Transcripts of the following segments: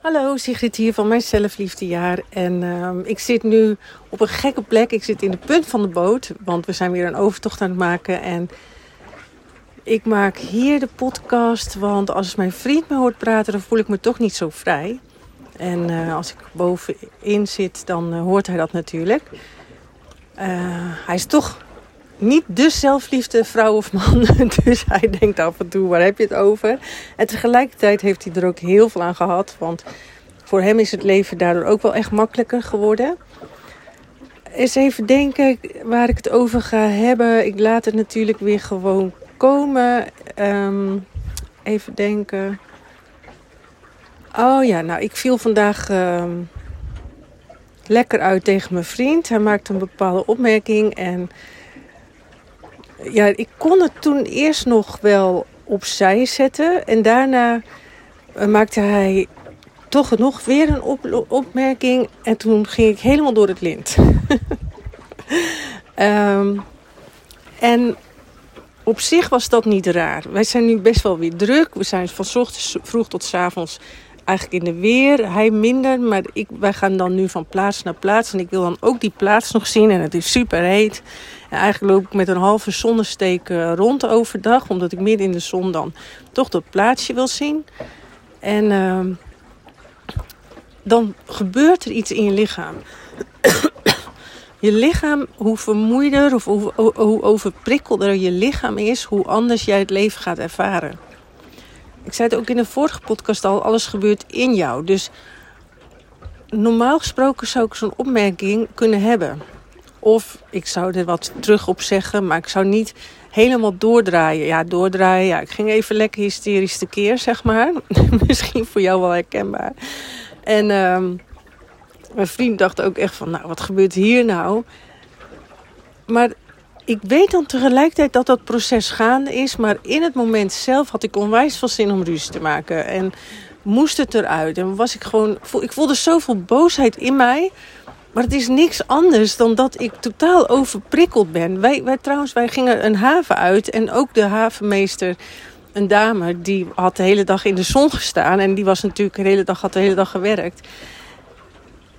Hallo, Sigrid hier van mijn zelfliefdejaar. En uh, ik zit nu op een gekke plek. Ik zit in de punt van de boot, want we zijn weer een overtocht aan het maken. En ik maak hier de podcast, want als mijn vriend me hoort praten, dan voel ik me toch niet zo vrij. En uh, als ik bovenin zit, dan uh, hoort hij dat natuurlijk. Uh, hij is toch niet de zelfliefde vrouw of man. Dus hij denkt af en toe, waar heb je het over? En tegelijkertijd heeft hij er ook heel veel aan gehad. Want voor hem is het leven daardoor ook wel echt makkelijker geworden. Eens even denken waar ik het over ga hebben. Ik laat het natuurlijk weer gewoon komen. Um, even denken. Oh ja, nou ik viel vandaag um, lekker uit tegen mijn vriend. Hij maakte een bepaalde opmerking en ja, ik kon het toen eerst nog wel opzij zetten. En daarna uh, maakte hij toch nog weer een op opmerking. En toen ging ik helemaal door het lint. um, en op zich was dat niet raar. Wij zijn nu best wel weer druk. We zijn van ochtends vroeg tot s avonds eigenlijk in de weer. Hij minder, maar ik, wij gaan dan nu van plaats naar plaats. En ik wil dan ook die plaats nog zien. En het is super heet. En eigenlijk loop ik met een halve zonnesteek rond overdag. Omdat ik midden in de zon dan toch dat plaatsje wil zien. En uh, dan gebeurt er iets in je lichaam. je lichaam, hoe vermoeider of hoe, hoe overprikkelder je lichaam is, hoe anders jij het leven gaat ervaren. Ik zei het ook in de vorige podcast al, alles gebeurt in jou. Dus normaal gesproken zou ik zo'n opmerking kunnen hebben. Of ik zou er wat terug op zeggen, maar ik zou niet helemaal doordraaien. Ja, doordraaien. Ja, ik ging even lekker hysterisch tekeer, zeg maar. Misschien voor jou wel herkenbaar. En um, mijn vriend dacht ook echt van, nou, wat gebeurt hier nou? Maar ik weet dan tegelijkertijd dat dat proces gaande is. Maar in het moment zelf had ik onwijs veel zin om ruzie te maken. En moest het eruit. En was ik gewoon. Ik voelde zoveel boosheid in mij. Maar het is niks anders dan dat ik totaal overprikkeld ben. Wij, wij trouwens, wij gingen een haven uit. En ook de havenmeester, een dame, die had de hele dag in de zon gestaan. En die was natuurlijk de hele dag, had de hele dag gewerkt.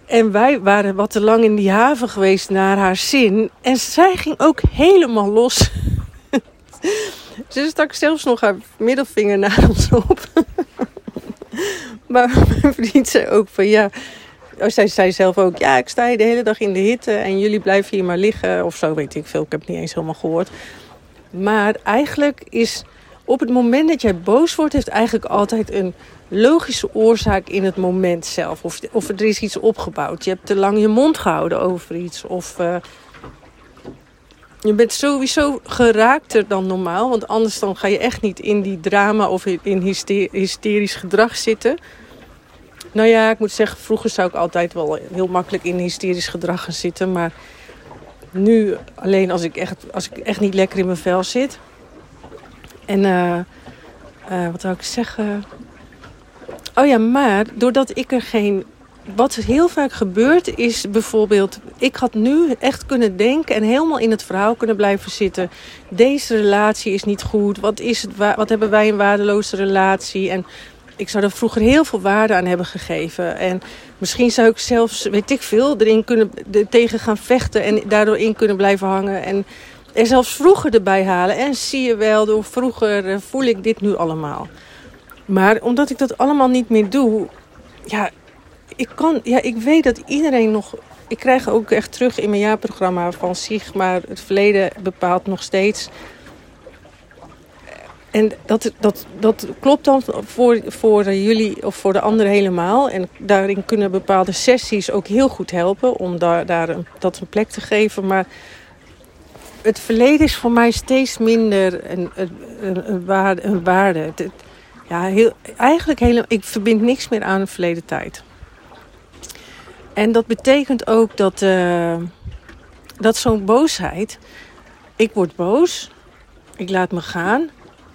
En wij waren wat te lang in die haven geweest naar haar zin. En zij ging ook helemaal los. Ze stak zelfs nog haar middelvinger naar ons op. maar mijn vriend zei ook van ja. Oh, zij zei zelf ook, ja, ik sta hier de hele dag in de hitte en jullie blijven hier maar liggen. Of zo, weet ik veel. Ik heb het niet eens helemaal gehoord. Maar eigenlijk is op het moment dat jij boos wordt, heeft eigenlijk altijd een logische oorzaak in het moment zelf. Of, of er is iets opgebouwd. Je hebt te lang je mond gehouden over iets. Of uh, je bent sowieso geraakter dan normaal. Want anders dan ga je echt niet in die drama of in hysterisch gedrag zitten. Nou ja, ik moet zeggen, vroeger zou ik altijd wel heel makkelijk in hysterisch gedrag gaan zitten. Maar nu alleen als ik echt, als ik echt niet lekker in mijn vel zit. En uh, uh, wat zou ik zeggen? Oh ja, maar doordat ik er geen. Wat heel vaak gebeurt is bijvoorbeeld. Ik had nu echt kunnen denken en helemaal in het verhaal kunnen blijven zitten. Deze relatie is niet goed. Wat, is het, wat hebben wij een waardeloze relatie? En ik zou er vroeger heel veel waarde aan hebben gegeven. En misschien zou ik zelfs, weet ik veel, erin kunnen tegen gaan vechten. En daardoor in kunnen blijven hangen. En er zelfs vroeger erbij halen. En zie je wel, door vroeger voel ik dit nu allemaal. Maar omdat ik dat allemaal niet meer doe, ja, ik, kan, ja, ik weet dat iedereen nog. Ik krijg ook echt terug in mijn jaarprogramma van maar het verleden bepaalt nog steeds. En dat, dat, dat klopt dan voor, voor jullie of voor de anderen helemaal. En daarin kunnen bepaalde sessies ook heel goed helpen om daar, daar een, dat een plek te geven. Maar het verleden is voor mij steeds minder een, een, waarde. Een waarde. Ja, heel, eigenlijk helemaal, ik verbind niks meer aan de verleden tijd. En dat betekent ook dat, uh, dat zo'n boosheid. Ik word boos, ik laat me gaan.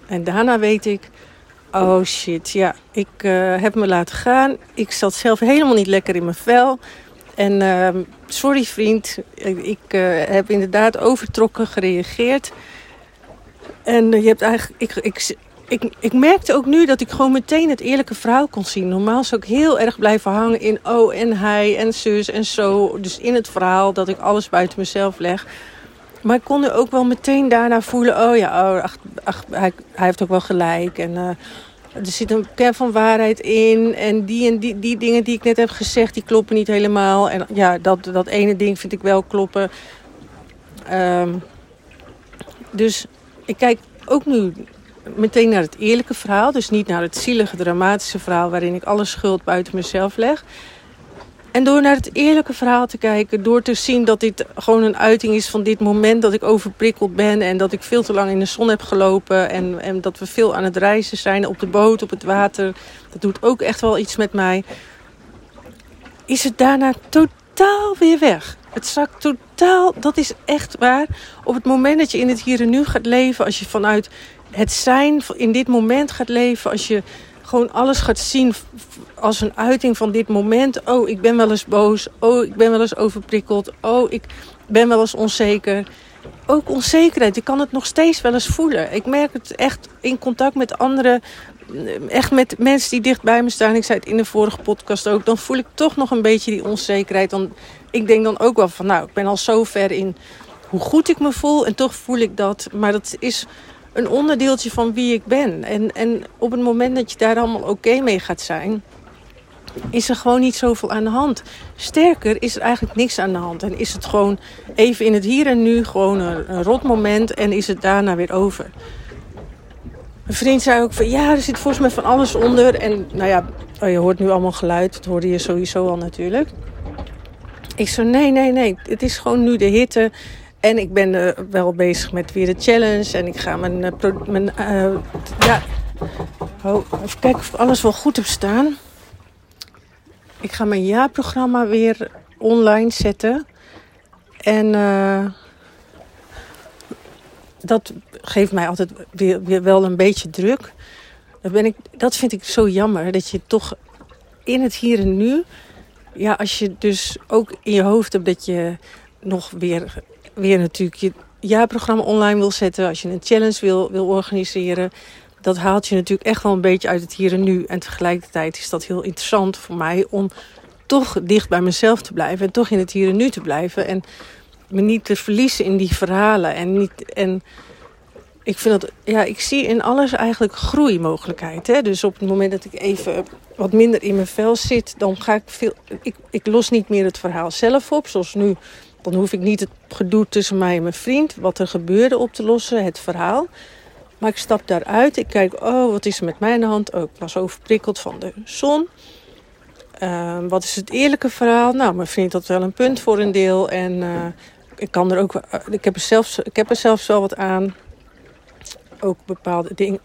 En daarna weet ik, oh shit, ja, ik uh, heb me laten gaan. Ik zat zelf helemaal niet lekker in mijn vel. En uh, sorry vriend, ik uh, heb inderdaad overtrokken gereageerd. En je hebt eigenlijk, ik, ik, ik, ik merkte ook nu dat ik gewoon meteen het eerlijke verhaal kon zien. Normaal zou ik heel erg blijven hangen in oh en hij en zus en zo. Dus in het verhaal dat ik alles buiten mezelf leg. Maar ik kon er ook wel meteen daarna voelen, oh ja, oh, ach, hij, hij heeft ook wel gelijk. En uh, er zit een kern van waarheid in. En die en die, die dingen die ik net heb gezegd, die kloppen niet helemaal. En ja, dat, dat ene ding vind ik wel kloppen. Um, dus ik kijk ook nu meteen naar het eerlijke verhaal. Dus niet naar het zielige, dramatische verhaal waarin ik alle schuld buiten mezelf leg. En door naar het eerlijke verhaal te kijken, door te zien dat dit gewoon een uiting is van dit moment dat ik overprikkeld ben en dat ik veel te lang in de zon heb gelopen en, en dat we veel aan het reizen zijn op de boot, op het water. Dat doet ook echt wel iets met mij. Is het daarna totaal weer weg. Het zakt totaal, dat is echt waar. Op het moment dat je in het hier en nu gaat leven, als je vanuit het zijn in dit moment gaat leven, als je gewoon alles gaat zien als een uiting van dit moment. Oh, ik ben wel eens boos. Oh, ik ben wel eens overprikkeld. Oh, ik ben wel eens onzeker. Ook onzekerheid. Ik kan het nog steeds wel eens voelen. Ik merk het echt in contact met anderen. Echt met mensen die dicht bij me staan. Ik zei het in de vorige podcast ook. Dan voel ik toch nog een beetje die onzekerheid. Dan, ik denk dan ook wel van, nou, ik ben al zo ver in hoe goed ik me voel. En toch voel ik dat. Maar dat is een onderdeeltje van wie ik ben. En, en op het moment dat je daar allemaal oké mee gaat zijn, is er gewoon niet zoveel aan de hand. Sterker is er eigenlijk niks aan de hand. En is het gewoon even in het hier en nu gewoon een, rot moment en is het daarna weer over. Mijn vriend zei ook van ja, er zit volgens mij van alles onder. En nou ja, oh, je hoort nu allemaal geluid. Dat hoorde je sowieso al natuurlijk. Ik zei nee, nee, nee. Het is gewoon nu de hitte. En ik ben uh, wel bezig met weer de challenge. En ik ga mijn... Uh, mijn uh, ja. Oh, even kijken of alles wel goed heb staan. Ik ga mijn jaarprogramma weer online zetten. En dat geeft mij altijd weer, weer wel een beetje druk. Dat, ben ik, dat vind ik zo jammer. Dat je toch in het hier en nu... Ja, als je dus ook in je hoofd hebt dat je nog weer weer natuurlijk je jaarprogramma online wil zetten, als je een challenge wil, wil organiseren, dat haalt je natuurlijk echt wel een beetje uit het hier en nu. En tegelijkertijd is dat heel interessant voor mij om toch dicht bij mezelf te blijven en toch in het hier en nu te blijven en me niet te verliezen in die verhalen en niet en ik vind dat ja ik zie in alles eigenlijk groeimogelijkheid hè dus op het moment dat ik even wat minder in mijn vel zit dan ga ik veel ik, ik los niet meer het verhaal zelf op zoals nu dan hoef ik niet het gedoe tussen mij en mijn vriend, wat er gebeurde, op te lossen, het verhaal. Maar ik stap daaruit. Ik kijk, oh, wat is er met mij aan de hand? Oh, ik was overprikkeld van de zon. Uh, wat is het eerlijke verhaal? Nou, mijn vriend had wel een punt voor een deel. En uh, ik kan er ook. Uh, ik, heb er zelfs, ik heb er zelfs wel wat aan. Ook bepaalde ding,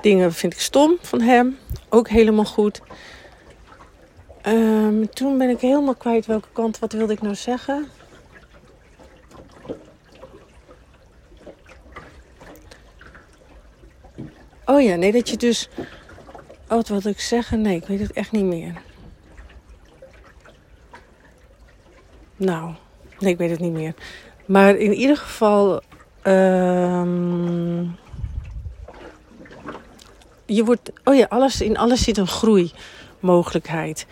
dingen vind ik stom van hem. Ook helemaal goed. Um, toen ben ik helemaal kwijt welke kant. Wat wilde ik nou zeggen? Oh ja, nee, dat je dus. Oh, wat wilde ik zeggen? Nee, ik weet het echt niet meer. Nou, nee, ik weet het niet meer. Maar in ieder geval. Um, je wordt. Oh ja, alles, in alles zit een groeimogelijkheid.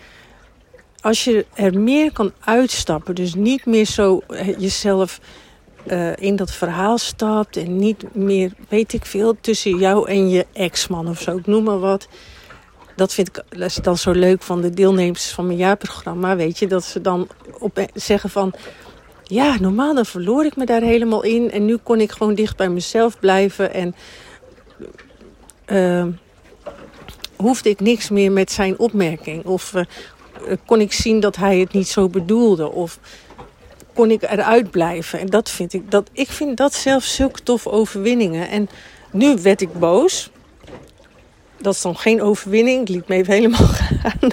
Als je er meer kan uitstappen, dus niet meer zo jezelf uh, in dat verhaal stapt en niet meer, weet ik veel, tussen jou en je ex-man of zo, ik noem maar wat. Dat vind ik dat is dan zo leuk van de deelnemers van mijn jaarprogramma, weet je, dat ze dan op, zeggen van, ja, normaal dan verloor ik me daar helemaal in en nu kon ik gewoon dicht bij mezelf blijven en uh, hoefde ik niks meer met zijn opmerking of kon ik zien dat hij het niet zo bedoelde of kon ik eruit blijven. En dat vind ik, dat, ik vind dat zelf zulke toffe overwinningen. En nu werd ik boos. Dat is dan geen overwinning. Ik liet me even helemaal gaan.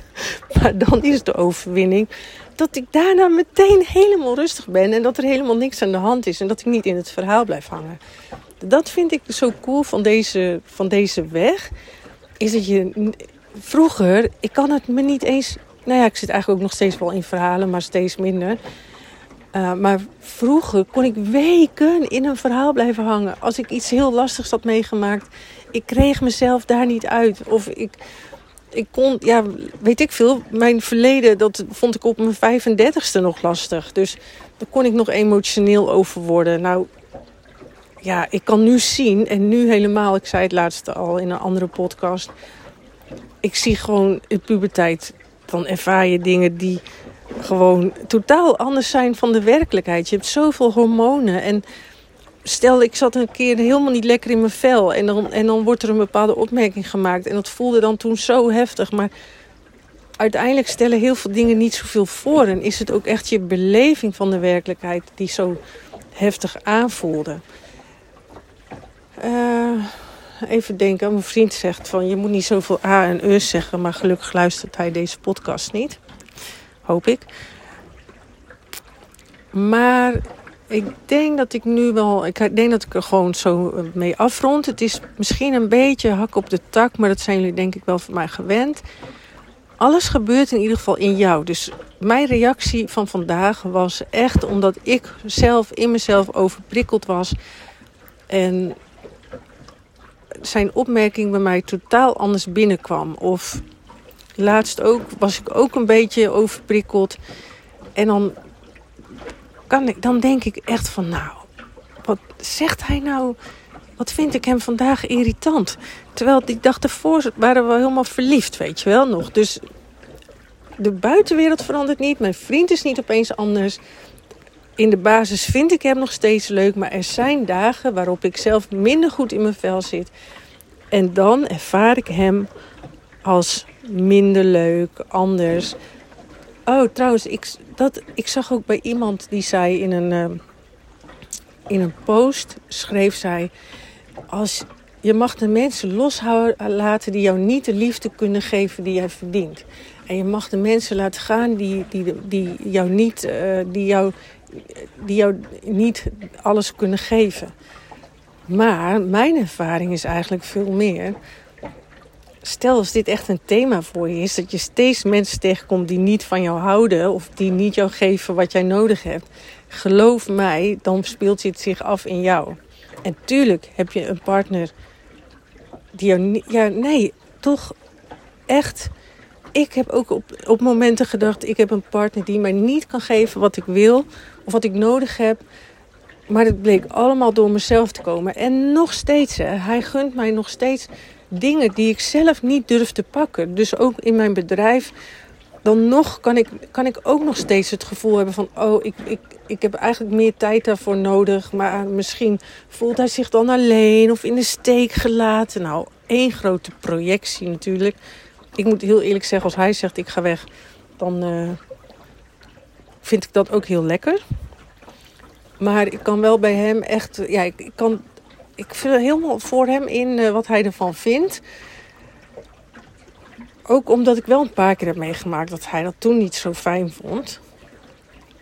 Maar dan is de overwinning dat ik daarna meteen helemaal rustig ben. En dat er helemaal niks aan de hand is. En dat ik niet in het verhaal blijf hangen. Dat vind ik zo cool van deze, van deze weg. Is dat je vroeger, ik kan het me niet eens. Nou ja, ik zit eigenlijk ook nog steeds wel in verhalen, maar steeds minder. Uh, maar vroeger kon ik weken in een verhaal blijven hangen. Als ik iets heel lastigs had meegemaakt. ik kreeg mezelf daar niet uit. Of ik, ik kon, ja, weet ik veel. Mijn verleden, dat vond ik op mijn 35ste nog lastig. Dus daar kon ik nog emotioneel over worden. Nou, ja, ik kan nu zien, en nu helemaal, ik zei het laatst al in een andere podcast. Ik zie gewoon in puberteit, dan ervaar je dingen die gewoon totaal anders zijn van de werkelijkheid. Je hebt zoveel hormonen en stel ik zat een keer helemaal niet lekker in mijn vel en dan, en dan wordt er een bepaalde opmerking gemaakt en dat voelde dan toen zo heftig. Maar uiteindelijk stellen heel veel dingen niet zoveel voor en is het ook echt je beleving van de werkelijkheid die zo heftig aanvoelde. Uh, even denken, mijn vriend zegt van je moet niet zoveel A en E zeggen, maar gelukkig luistert hij deze podcast niet. Hoop ik. Maar ik denk dat ik nu wel. Ik denk dat ik er gewoon zo mee afrond. Het is misschien een beetje hak op de tak, maar dat zijn jullie denk ik wel van mij gewend. Alles gebeurt in ieder geval in jou. Dus mijn reactie van vandaag was echt omdat ik zelf in mezelf overprikkeld was. En zijn opmerking bij mij totaal anders binnenkwam. Of laatst ook was ik ook een beetje overprikkeld. En dan, kan ik, dan denk ik echt van nou, wat zegt hij nou? Wat vind ik hem vandaag irritant? Terwijl die dag ervoor waren we helemaal verliefd, weet je wel nog. Dus de buitenwereld verandert niet. Mijn vriend is niet opeens anders. In de basis vind ik hem nog steeds leuk. Maar er zijn dagen waarop ik zelf minder goed in mijn vel zit. En dan ervaar ik hem als minder leuk, anders. Oh, trouwens, ik, dat, ik zag ook bij iemand die zei in een, uh, in een post, schreef zij... Als, je mag de mensen loslaten die jou niet de liefde kunnen geven die jij verdient. En je mag de mensen laten gaan die, die, die, jou, niet, uh, die, jou, die jou niet alles kunnen geven. Maar mijn ervaring is eigenlijk veel meer. Stel als dit echt een thema voor je is, dat je steeds mensen tegenkomt die niet van jou houden of die niet jou geven wat jij nodig hebt. Geloof mij, dan speelt het zich af in jou. En tuurlijk heb je een partner die jou niet. Ja, nee, toch echt. Ik heb ook op, op momenten gedacht: ik heb een partner die mij niet kan geven wat ik wil of wat ik nodig heb. Maar het bleek allemaal door mezelf te komen. En nog steeds, hij gunt mij nog steeds dingen die ik zelf niet durf te pakken. Dus ook in mijn bedrijf, dan nog kan ik, kan ik ook nog steeds het gevoel hebben van... oh, ik, ik, ik heb eigenlijk meer tijd daarvoor nodig. Maar misschien voelt hij zich dan alleen of in de steek gelaten. Nou, één grote projectie natuurlijk. Ik moet heel eerlijk zeggen, als hij zegt ik ga weg... dan uh, vind ik dat ook heel lekker. Maar ik kan wel bij hem echt. Ja, ik kan. Ik vul helemaal voor hem in uh, wat hij ervan vindt. Ook omdat ik wel een paar keer heb meegemaakt dat hij dat toen niet zo fijn vond.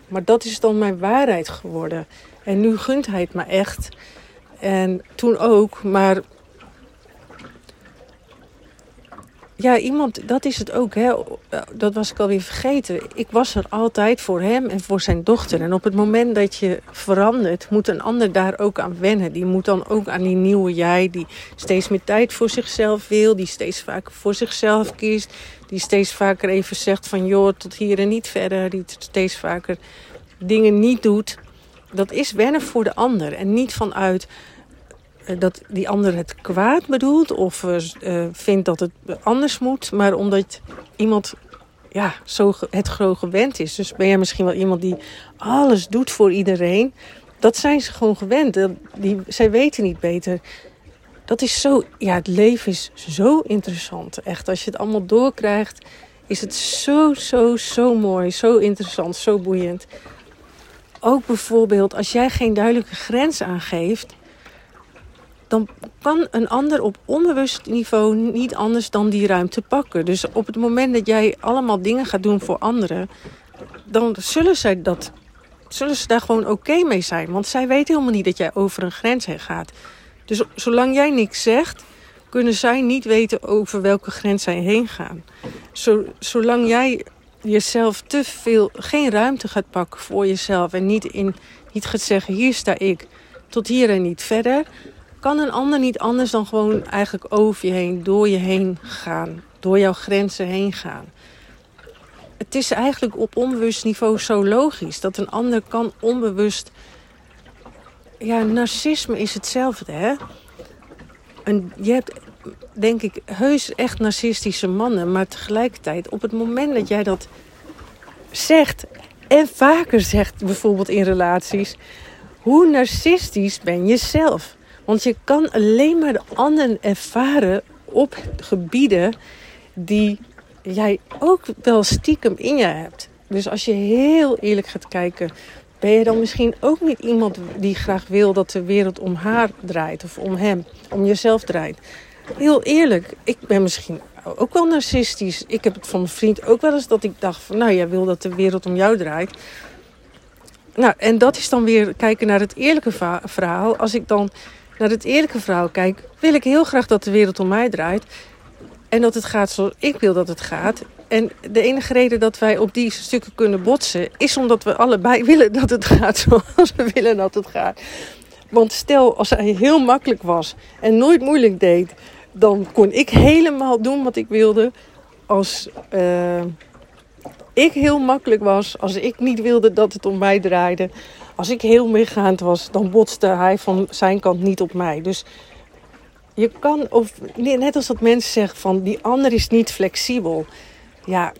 Maar dat is dan mijn waarheid geworden. En nu gunt hij het me echt. En toen ook. Maar ja, iemand, dat is het ook. Hè. Dat was ik alweer vergeten. Ik was er altijd voor hem en voor zijn dochter. En op het moment dat je verandert, moet een ander daar ook aan wennen. Die moet dan ook aan die nieuwe jij, die steeds meer tijd voor zichzelf wil, die steeds vaker voor zichzelf kiest, die steeds vaker even zegt van joh, tot hier en niet verder, die steeds vaker dingen niet doet. Dat is wennen voor de ander en niet vanuit eh, dat die ander het kwaad bedoelt of uh, vindt dat het anders moet, maar omdat iemand ja, zo het gewoon gewend is. Dus ben jij misschien wel iemand die alles doet voor iedereen. Dat zijn ze gewoon gewend. Die, zij weten niet beter. Dat is zo, ja, het leven is zo interessant. Echt, als je het allemaal doorkrijgt, is het zo, zo, zo mooi, zo interessant, zo boeiend. Ook bijvoorbeeld als jij geen duidelijke grens aangeeft, dan kan een ander op onbewust niveau niet anders dan die ruimte pakken. Dus op het moment dat jij allemaal dingen gaat doen voor anderen, dan zullen zij dat. Zullen ze daar gewoon oké mee zijn? Want zij weten helemaal niet dat jij over een grens heen gaat. Dus zolang jij niks zegt, kunnen zij niet weten over welke grens zij heen gaan. zolang jij jezelf te veel, geen ruimte gaat pakken voor jezelf en niet, in, niet gaat zeggen: hier sta ik, tot hier en niet verder kan een ander niet anders dan gewoon eigenlijk over je heen, door je heen gaan. Door jouw grenzen heen gaan. Het is eigenlijk op onbewust niveau zo logisch dat een ander kan onbewust. Ja, narcisme is hetzelfde, hè? En je hebt, denk ik, heus echt narcistische mannen, maar tegelijkertijd, op het moment dat jij dat zegt en vaker zegt, bijvoorbeeld in relaties, hoe narcistisch ben je zelf? Want je kan alleen maar de ander ervaren op gebieden die jij ook wel stiekem in je hebt. Dus als je heel eerlijk gaat kijken, ben je dan misschien ook niet iemand die graag wil dat de wereld om haar draait of om hem, om jezelf draait. Heel eerlijk, ik ben misschien ook wel narcistisch. Ik heb het van mijn vriend ook wel eens dat ik dacht van, nou jij wil dat de wereld om jou draait. Nou, en dat is dan weer kijken naar het eerlijke verhaal. Als ik dan naar het eerlijke verhaal kijk, wil ik heel graag dat de wereld om mij draait. En dat het gaat zoals ik wil dat het gaat. En de enige reden dat wij op die stukken kunnen botsen, is omdat we allebei willen dat het gaat zoals we willen dat het gaat. Want stel, als hij heel makkelijk was en nooit moeilijk deed, dan kon ik helemaal doen wat ik wilde. Als uh, ik heel makkelijk was, als ik niet wilde dat het om mij draaide, als ik heel meegaand was, dan botste hij van zijn kant niet op mij. Dus je kan, of net als dat mensen zeggen van die ander is niet flexibel. Ja,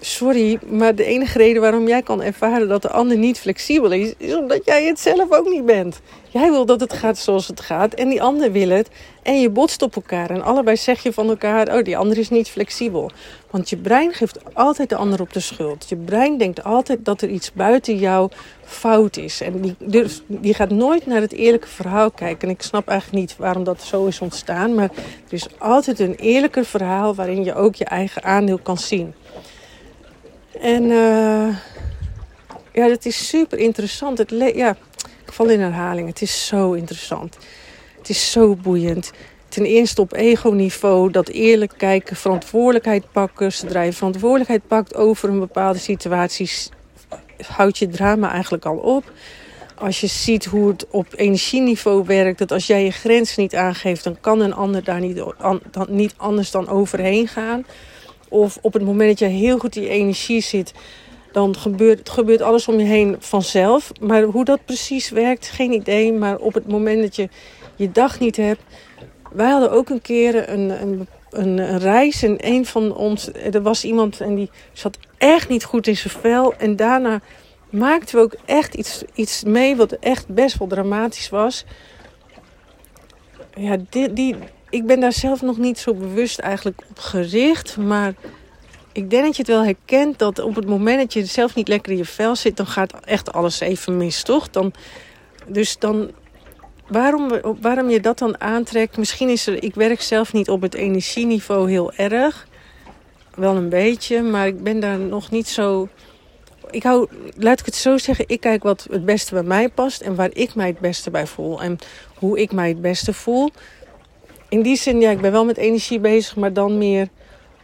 sorry, maar de enige reden waarom jij kan ervaren dat de ander niet flexibel is, is omdat jij het zelf ook niet bent. Jij wil dat het gaat zoals het gaat en die ander wil het. En je botst op elkaar en allebei zeg je van elkaar, oh die ander is niet flexibel. Want je brein geeft altijd de ander op de schuld. Je brein denkt altijd dat er iets buiten jou fout is. En die, durft, die gaat nooit naar het eerlijke verhaal kijken. En ik snap eigenlijk niet waarom dat zo is ontstaan. Maar er is altijd een eerlijker verhaal waarin je ook je eigen aandeel kan zien. En uh, ja, dat is super interessant. Het ja, ik val in herhaling. Het is zo interessant. Het is zo boeiend. Ten eerste op ego-niveau, dat eerlijk kijken, verantwoordelijkheid pakken. Zodra je verantwoordelijkheid pakt over een bepaalde situatie, houdt je drama eigenlijk al op. Als je ziet hoe het op energieniveau werkt, dat als jij je grens niet aangeeft, dan kan een ander daar niet, dan, niet anders dan overheen gaan. Of op het moment dat je heel goed je energie zit, dan gebeurt, gebeurt alles om je heen vanzelf. Maar hoe dat precies werkt, geen idee. Maar op het moment dat je je dag niet hebt. Wij hadden ook een keer een, een, een, een reis en een van ons, er was iemand en die zat echt niet goed in zijn vel. En daarna maakten we ook echt iets, iets mee wat echt best wel dramatisch was. Ja, die, die, ik ben daar zelf nog niet zo bewust eigenlijk op gericht. Maar ik denk dat je het wel herkent dat op het moment dat je zelf niet lekker in je vel zit, dan gaat echt alles even mis, toch? Dan, dus dan, waarom, waarom je dat dan aantrekt, misschien is er, ik werk zelf niet op het energieniveau heel erg. Wel een beetje, maar ik ben daar nog niet zo. Ik hou, laat ik het zo zeggen, ik kijk wat het beste bij mij past en waar ik mij het beste bij voel. En hoe ik mij het beste voel in die zin, ja, ik ben wel met energie bezig, maar dan meer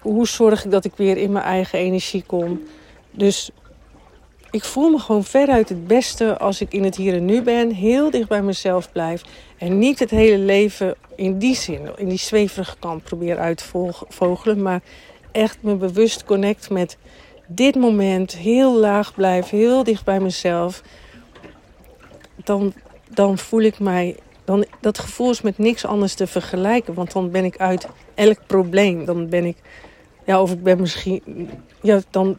hoe zorg ik dat ik weer in mijn eigen energie kom. Dus ik voel me gewoon veruit het beste als ik in het hier en nu ben, heel dicht bij mezelf blijf en niet het hele leven in die zin, in die zweverige kant probeer uit te vogelen, maar echt me bewust connect met dit moment, heel laag blijven, heel dicht bij mezelf. Dan, dan voel ik mij dan dat gevoel is met niks anders te vergelijken. Want dan ben ik uit elk probleem. Dan ben ik, ja, of ik ben misschien, ja, dan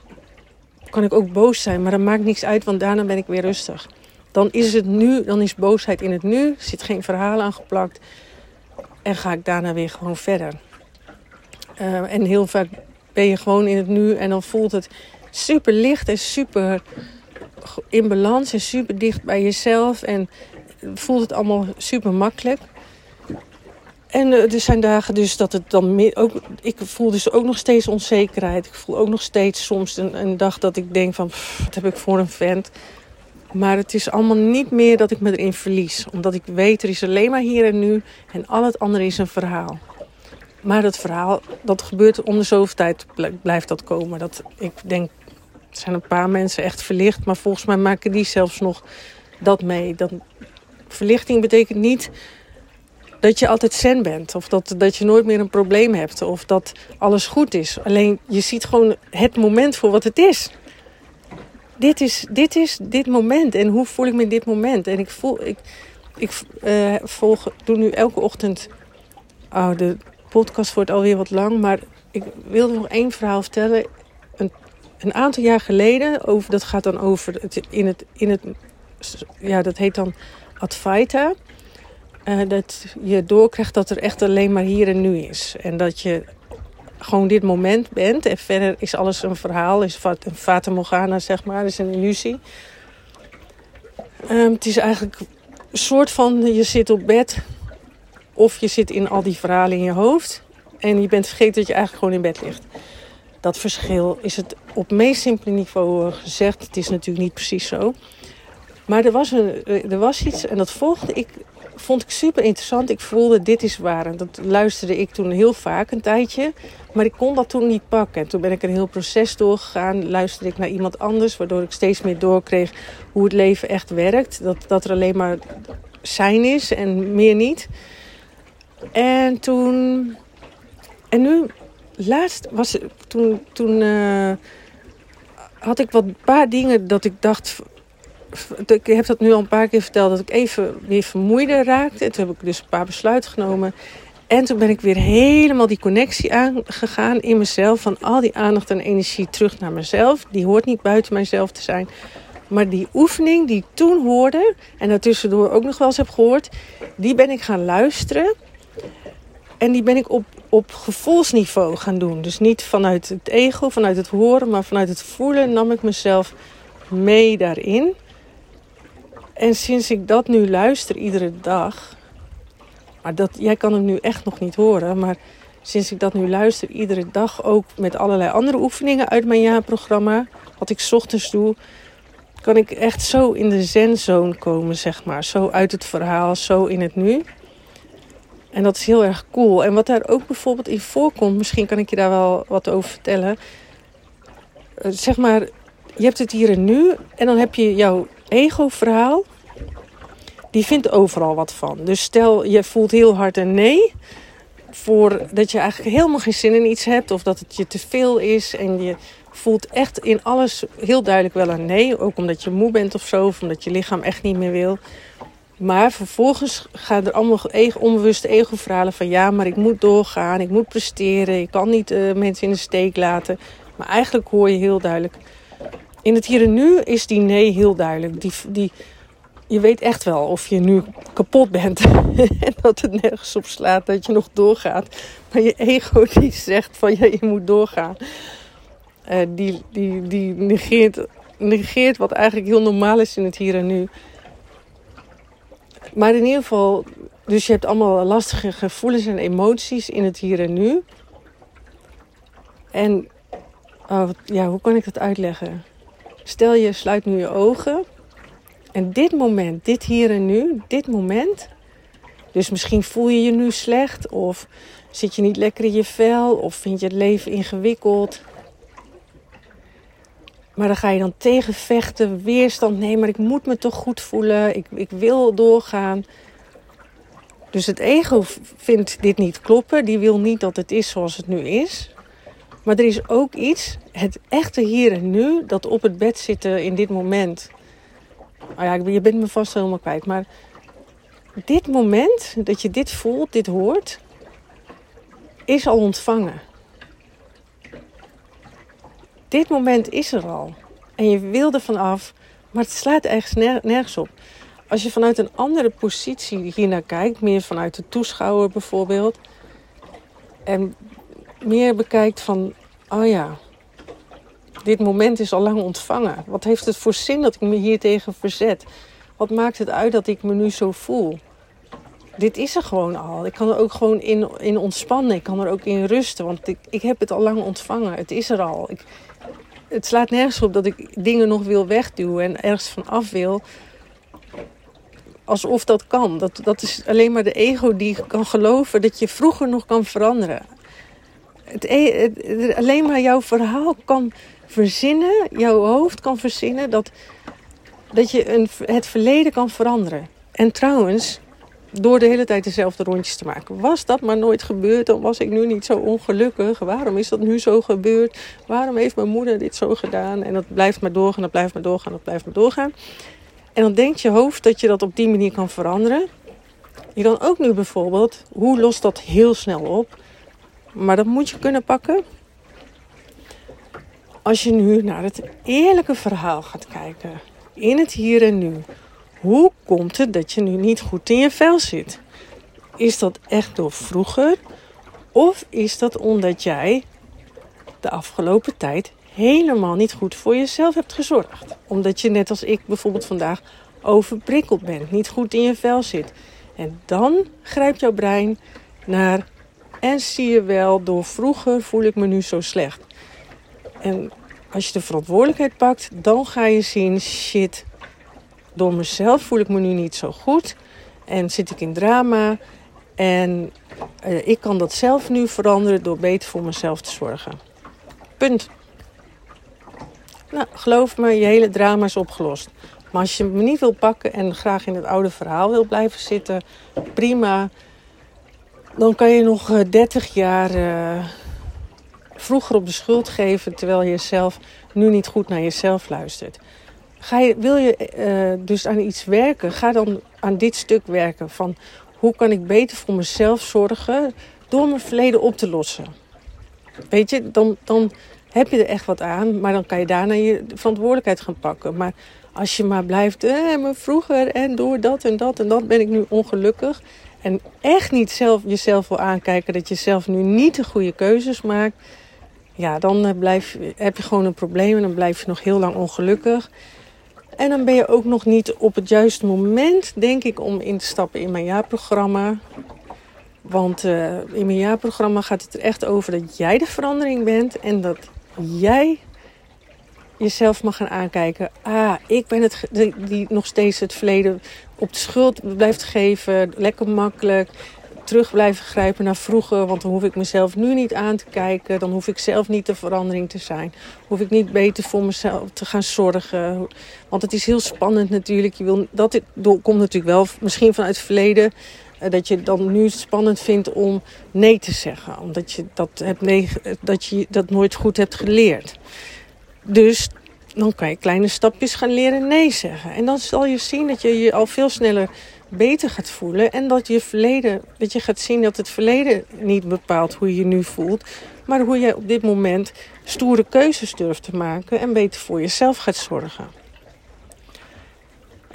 kan ik ook boos zijn. Maar dat maakt niks uit, want daarna ben ik weer rustig. Dan is het nu, dan is boosheid in het nu. Zit geen verhaal aangeplakt. En ga ik daarna weer gewoon verder. Uh, en heel vaak ben je gewoon in het nu en dan voelt het super licht en super in balans en super dicht bij jezelf. En voelt het allemaal super makkelijk. En uh, er zijn dagen dus dat het dan meer, ook, ik voel dus ook nog steeds onzekerheid. Ik voel ook nog steeds soms een, een dag dat ik denk van, wat heb ik voor een vent. Maar het is allemaal niet meer dat ik me erin verlies. Omdat ik weet, er is alleen maar hier en nu. En al het andere is een verhaal. Maar dat verhaal, dat gebeurt om de zoveel tijd blijft dat komen. Dat, ik denk, er zijn een paar mensen echt verlicht. Maar volgens mij maken die zelfs nog dat mee. Dat, verlichting betekent niet dat je altijd zen bent. Of dat, dat je nooit meer een probleem hebt. Of dat alles goed is. Alleen je ziet gewoon het moment voor wat het is. Dit is dit, is dit moment. En hoe voel ik me in dit moment? En ik voel. Ik, ik uh, volg, doe nu elke ochtend. Oh, de podcast wordt alweer wat lang. Maar ik wilde nog één verhaal vertellen. Een, een aantal jaar geleden. Over, dat gaat dan over. In het, in het, ja, dat heet dan Advaita. Uh, dat je doorkrijgt dat er echt alleen maar hier en nu is. En dat je gewoon dit moment bent. En verder is alles een verhaal, is een Fata Morgana, zeg maar, is een illusie. Um, het is eigenlijk een soort van, je zit op bed of je zit in al die verhalen in je hoofd. En je bent vergeten dat je eigenlijk gewoon in bed ligt. Dat verschil is het op meest simpele niveau gezegd. Het is natuurlijk niet precies zo. Maar er was, een, er was iets en dat volgde ik vond ik super interessant. Ik voelde dit is waar. En dat luisterde ik toen heel vaak een tijdje. Maar ik kon dat toen niet pakken. En toen ben ik een heel proces doorgegaan. Luisterde ik naar iemand anders. Waardoor ik steeds meer doorkreeg hoe het leven echt werkt. Dat, dat er alleen maar zijn is en meer niet. En toen... En nu, laatst was... Toen, toen uh, had ik wat paar dingen dat ik dacht ik heb dat nu al een paar keer verteld, dat ik even weer vermoeider raakte. En toen heb ik dus een paar besluiten genomen. En toen ben ik weer helemaal die connectie aangegaan in mezelf. Van al die aandacht en energie terug naar mezelf. Die hoort niet buiten mijzelf te zijn. Maar die oefening die ik toen hoorde, en daartussendoor ook nog wel eens heb gehoord, die ben ik gaan luisteren. En die ben ik op, op gevoelsniveau gaan doen. Dus niet vanuit het ego, vanuit het horen, maar vanuit het voelen nam ik mezelf mee daarin. En sinds ik dat nu luister iedere dag. Maar dat, jij kan hem nu echt nog niet horen. Maar sinds ik dat nu luister iedere dag ook met allerlei andere oefeningen uit mijn jaarprogramma. Wat ik ochtends doe. Kan ik echt zo in de zenzone komen, zeg maar. Zo uit het verhaal, zo in het nu. En dat is heel erg cool. En wat daar ook bijvoorbeeld in voorkomt, misschien kan ik je daar wel wat over vertellen. Eh, zeg maar, je hebt het hier en nu. En dan heb je jouw ego-verhaal, die vindt overal wat van. Dus stel je voelt heel hard een nee, voor dat je eigenlijk helemaal geen zin in iets hebt of dat het je te veel is en je voelt echt in alles heel duidelijk wel een nee, ook omdat je moe bent of zo, of omdat je lichaam echt niet meer wil. Maar vervolgens gaan er allemaal onbewuste ego-verhalen van ja, maar ik moet doorgaan, ik moet presteren, ik kan niet uh, mensen in de steek laten. Maar eigenlijk hoor je heel duidelijk, in het hier en nu is die nee heel duidelijk. Die, die, je weet echt wel of je nu kapot bent en dat het nergens op slaat, dat je nog doorgaat. Maar je ego die zegt van ja, je moet doorgaan. Uh, die, die, die negeert, negeert wat eigenlijk heel normaal is in het hier en nu. Maar in ieder geval, dus je hebt allemaal lastige gevoelens en emoties in het hier en nu. En oh, ja, hoe kan ik dat uitleggen? Stel je sluit nu je ogen. En dit moment, dit hier en nu, dit moment. Dus misschien voel je je nu slecht. Of zit je niet lekker in je vel. Of vind je het leven ingewikkeld. Maar dan ga je dan tegenvechten, weerstand. Nee, maar ik moet me toch goed voelen. Ik, ik wil doorgaan. Dus het ego vindt dit niet kloppen. Die wil niet dat het is zoals het nu is. Maar er is ook iets, het echte hier en nu, dat op het bed zitten in dit moment. Oh ja, je bent me vast helemaal kwijt. Maar dit moment, dat je dit voelt, dit hoort, is al ontvangen. Dit moment is er al. En je wil er vanaf, maar het slaat ergens nergens op. Als je vanuit een andere positie hier naar kijkt, meer vanuit de toeschouwer bijvoorbeeld, en meer bekijkt van, oh ja, dit moment is al lang ontvangen. Wat heeft het voor zin dat ik me hier tegen verzet? Wat maakt het uit dat ik me nu zo voel? Dit is er gewoon al. Ik kan er ook gewoon in, in ontspannen. Ik kan er ook in rusten. Want ik, ik heb het al lang ontvangen. Het is er al. Ik, het slaat nergens op dat ik dingen nog wil wegduwen en ergens van af wil. Alsof dat kan. Dat, dat is alleen maar de ego die kan geloven dat je vroeger nog kan veranderen. E- het, alleen maar jouw verhaal kan verzinnen, jouw hoofd kan verzinnen dat, dat je een, het verleden kan veranderen. En trouwens, door de hele tijd dezelfde rondjes te maken. Was dat maar nooit gebeurd, dan was ik nu niet zo ongelukkig. Waarom is dat nu zo gebeurd? Waarom heeft mijn moeder dit zo gedaan? En dat blijft maar doorgaan, dat blijft maar doorgaan, dat blijft maar doorgaan. En dan denkt je hoofd dat je dat op die manier kan veranderen. Je kan ook nu bijvoorbeeld, hoe lost dat heel snel op? Maar dat moet je kunnen pakken. Als je nu naar het eerlijke verhaal gaat kijken, in het hier en nu. Hoe komt het dat je nu niet goed in je vel zit? Is dat echt door vroeger? Of is dat omdat jij de afgelopen tijd helemaal niet goed voor jezelf hebt gezorgd? Omdat je net als ik bijvoorbeeld vandaag overprikkeld bent, niet goed in je vel zit. En dan grijpt jouw brein naar en zie je wel, door vroeger voel ik me nu zo slecht. En als je de verantwoordelijkheid pakt, dan ga je zien: shit, door mezelf voel ik me nu niet zo goed. En zit ik in drama. En uh, ik kan dat zelf nu veranderen door beter voor mezelf te zorgen. Punt. Nou, geloof me, je hele drama is opgelost. Maar als je me niet wil pakken en graag in het oude verhaal wil blijven zitten, prima. Dan kan je nog 30 eh, jaar uh, vroeger op de schuld geven, terwijl je zelf nu niet goed naar jezelf luistert. Ga je, wil je uh, dus aan iets werken, ga dan aan dit stuk werken. Van hoe kan ik beter voor mezelf zorgen door mijn verleden op te lossen. Weet je, dan, dan heb je er echt wat aan, maar dan kan je daarna je verantwoordelijkheid gaan pakken. Maar als je maar blijft, eh, maar vroeger en door dat en dat en dat ben ik nu ongelukkig. En echt niet zelf, jezelf wil aankijken dat je zelf nu niet de goede keuzes maakt. Ja, dan eh, blijf, heb je gewoon een probleem en dan blijf je nog heel lang ongelukkig. En dan ben je ook nog niet op het juiste moment, denk ik, om in te stappen in mijn jaarprogramma. Want uh, in mijn jaarprogramma gaat het er echt over dat jij de verandering bent en dat jij jezelf mag gaan aankijken. Ah, ik ben het die nog steeds het verleden op de schuld blijft geven. Lekker makkelijk terug blijven grijpen naar vroeger. Want dan hoef ik mezelf nu niet aan te kijken. Dan hoef ik zelf niet de verandering te zijn. Hoef ik niet beter voor mezelf te gaan zorgen. Want het is heel spannend natuurlijk. Je wil, dat komt natuurlijk wel misschien vanuit het verleden. Eh, dat je dan nu spannend vindt om nee te zeggen. Omdat je dat, hebt nee, dat, je dat nooit goed hebt geleerd. Dus dan kan je kleine stapjes gaan leren nee zeggen. En dan zal je zien dat je je al veel sneller beter gaat voelen. En dat je verleden, dat je gaat zien dat het verleden niet bepaalt hoe je je nu voelt. Maar hoe jij op dit moment stoere keuzes durft te maken en beter voor jezelf gaat zorgen.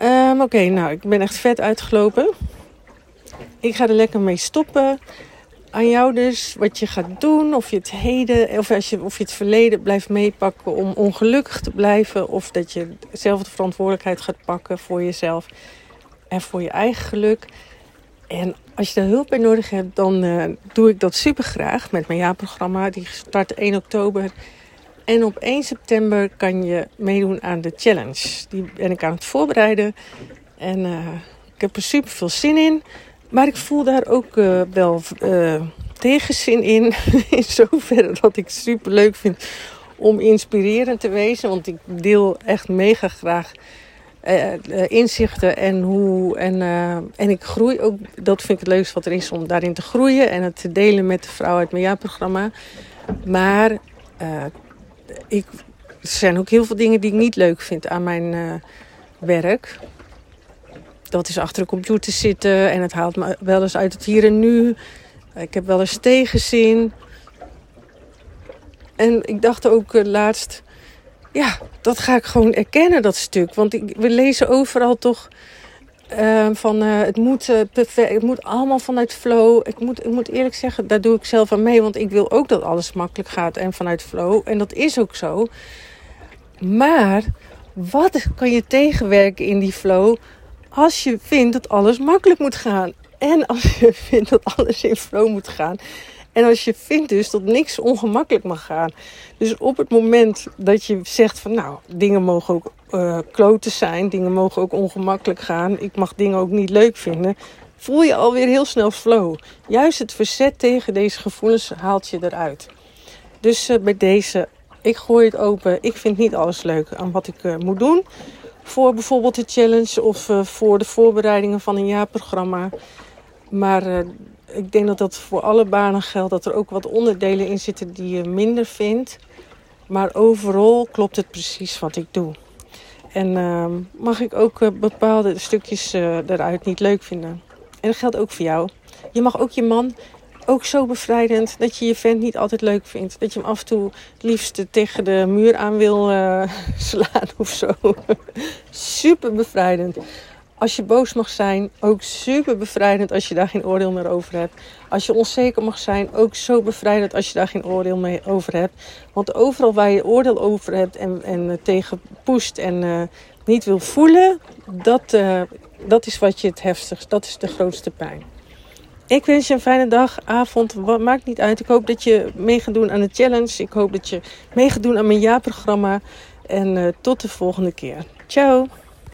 Um, Oké, nou, ik ben echt vet uitgelopen. Ik ga er lekker mee stoppen. Aan jou dus wat je gaat doen, of je het heden, of, als je, of je het verleden blijft meepakken om ongelukkig te blijven, of dat je zelf de verantwoordelijkheid gaat pakken voor jezelf en voor je eigen geluk. En als je daar hulp bij nodig hebt, dan uh, doe ik dat super graag met mijn jaarprogramma. Die start 1 oktober. En op 1 september kan je meedoen aan de challenge. Die ben ik aan het voorbereiden. En uh, ik heb er super veel zin in. Maar ik voel daar ook uh, wel tegenzin in. in zoverre dat ik super leuk vind om inspirerend te wezen. Want ik deel echt mega graag uh, inzichten en hoe. En, en ik groei ook. Dat vind ik het leukste wat er is om daarin te groeien en het te delen met de vrouw uit mijn jaarprogramma. Maar ik, er zijn ook heel veel dingen die ik niet leuk vind aan mijn werk. Dat is achter de computer zitten en het haalt me wel eens uit het hier en nu. Ik heb wel eens tegenzin. En ik dacht ook laatst ja, dat ga ik gewoon erkennen, dat stuk. Want ik, we lezen overal toch uh, van uh, het, moet, perfect, het moet allemaal vanuit flow. Ik moet, ik moet eerlijk zeggen, daar doe ik zelf aan mee. Want ik wil ook dat alles makkelijk gaat en vanuit flow. En dat is ook zo. Maar wat kan je tegenwerken in die flow als je vindt dat alles makkelijk moet gaan? En als je vindt dat alles in flow moet gaan. En als je vindt dus dat niks ongemakkelijk mag gaan. Dus op het moment dat je zegt van nou, dingen mogen ook uh, kloten zijn. Dingen mogen ook ongemakkelijk gaan. Ik mag dingen ook niet leuk vinden. Voel je alweer heel snel flow. Juist het verzet tegen deze gevoelens haalt je eruit. Dus uh, bij deze, ik gooi het open. Ik vind niet alles leuk aan wat ik uh, moet doen. Voor bijvoorbeeld de challenge of voor de voorbereidingen van een jaarprogramma. Maar uh, ik denk dat dat voor alle banen geldt. Dat er ook wat onderdelen in zitten die je minder vindt. Maar overal klopt het precies wat ik doe. En uh, mag ik ook uh, bepaalde stukjes eruit niet leuk vinden. En dat geldt ook voor jou. Je mag ook je man ook zo bevrijdend dat je je vent niet altijd leuk vindt. Dat je hem af en toe het liefst tegen de muur aan wil uh, slaan of zo. super bevrijdend. Als je boos mag zijn, ook super bevrijdend als je daar geen oordeel meer over hebt. Als je onzeker mag zijn, ook zo bevrijdend als je daar geen oordeel meer over hebt. Want overal waar je oordeel over hebt en, en uh, tegen poest en uh, niet wil voelen, dat, dat is wat je het heftigst, dat is de grootste pijn. Ik wens je een fijne dag, avond, maakt niet uit. Ik hoop dat je mee gaat doen aan de challenge. Ik hoop dat je mee gaat doen aan mijn jaarprogramma. En tot de volgende keer. Ciao!